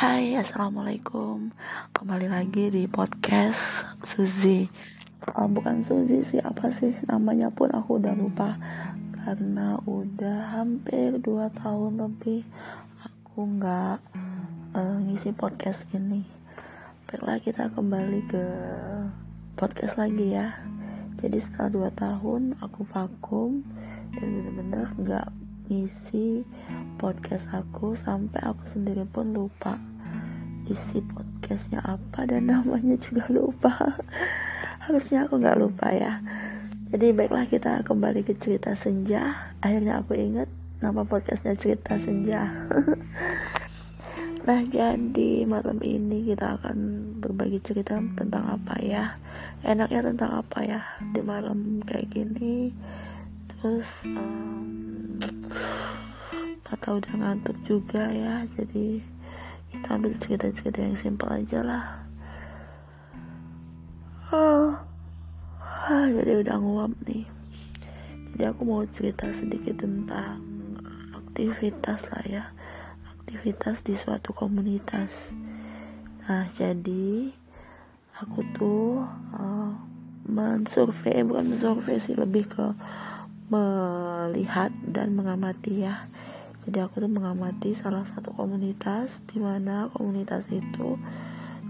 Hai, assalamualaikum. Kembali lagi di podcast Suzy. Oh, bukan Suzy sih, apa sih namanya pun aku udah lupa karena udah hampir 2 tahun lebih aku nggak uh, ngisi podcast ini. Baiklah kita kembali ke podcast lagi ya. Jadi setelah 2 tahun aku vakum dan bener-bener nggak ngisi podcast aku sampai aku sendiri pun lupa isi podcastnya apa dan namanya juga lupa. Harusnya aku nggak lupa ya. Jadi baiklah kita kembali ke cerita senja. Akhirnya aku ingat nama podcastnya cerita senja. Nah jadi malam ini kita akan berbagi cerita tentang apa ya? Enaknya tentang apa ya di malam kayak gini? Terus um, atau udah ngantuk juga ya jadi kita ambil cerita-cerita yang simpel aja lah. Oh, ah, jadi udah nguap nih. Jadi aku mau cerita sedikit tentang aktivitas lah ya. Aktivitas di suatu komunitas. Nah jadi aku tuh uh, mensurvei bukan mensurvei sih lebih ke melihat dan mengamati ya jadi aku tuh mengamati salah satu komunitas di mana komunitas itu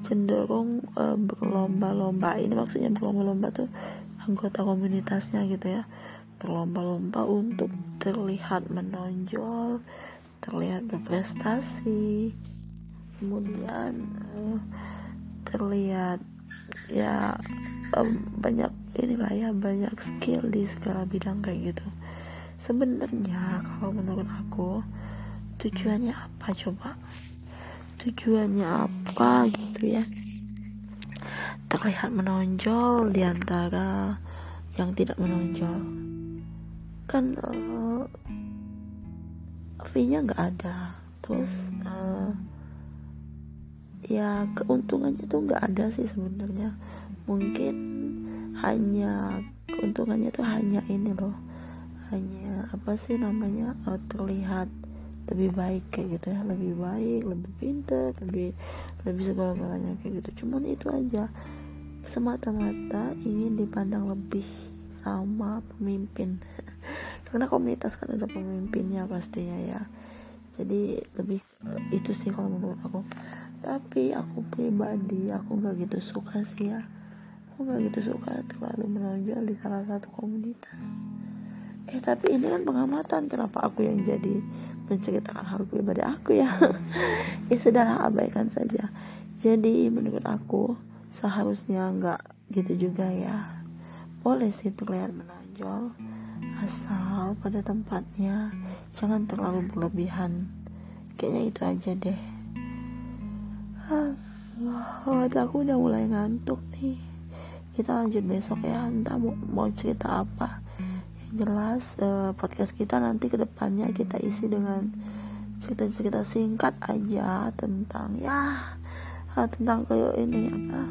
cenderung e, berlomba-lomba. Ini maksudnya berlomba-lomba tuh anggota komunitasnya gitu ya. Berlomba-lomba untuk terlihat menonjol terlihat berprestasi kemudian e, terlihat ya e, banyak inilah ya banyak skill di segala bidang kayak gitu sebenarnya kalau menurut aku tujuannya apa coba? Tujuannya apa gitu ya? Terlihat menonjol di antara yang tidak menonjol. Kan uh, fee-nya nggak ada. Terus uh, ya keuntungannya tuh nggak ada sih sebenarnya. Mungkin hanya keuntungannya tuh hanya ini loh hanya apa sih namanya uh, terlihat lebih baik kayak gitu ya. Lebih baik lebih pintar lebih lebih segala galanya kayak gitu. Cuman itu aja. Semata-mata ingin dipandang lebih sama pemimpin. Karena komunitas kan ada pemimpinnya pastinya ya. Jadi lebih itu sih kalau menurut aku. Tapi aku pribadi aku nggak gitu suka sih ya. Aku gak gitu suka terlalu menonjol di salah satu komunitas eh tapi ini kan pengamatan kenapa aku yang jadi menceritakan hal pribadi aku ya. Ya sudahlah abaikan saja. Jadi menurut aku seharusnya nggak gitu juga ya. Boleh sih terlihat menonjol asal pada tempatnya jangan terlalu berlebihan. Kayaknya itu aja deh. Oh, aku udah mulai ngantuk nih. Kita lanjut besok ya entah mau, cerita apa jelas uh, podcast kita nanti ke depannya kita isi dengan cerita-cerita singkat aja tentang ya tentang kayak ini apa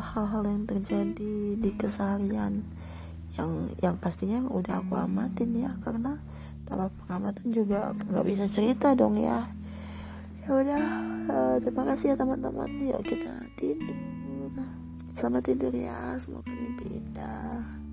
hal-hal yang terjadi di keseharian yang yang pastinya udah aku amatin ya karena tanpa pengamatan juga nggak bisa cerita dong ya. Ya udah uh, terima kasih ya teman-teman. Yuk kita tidur. Selamat tidur ya, semoga mimpi indah.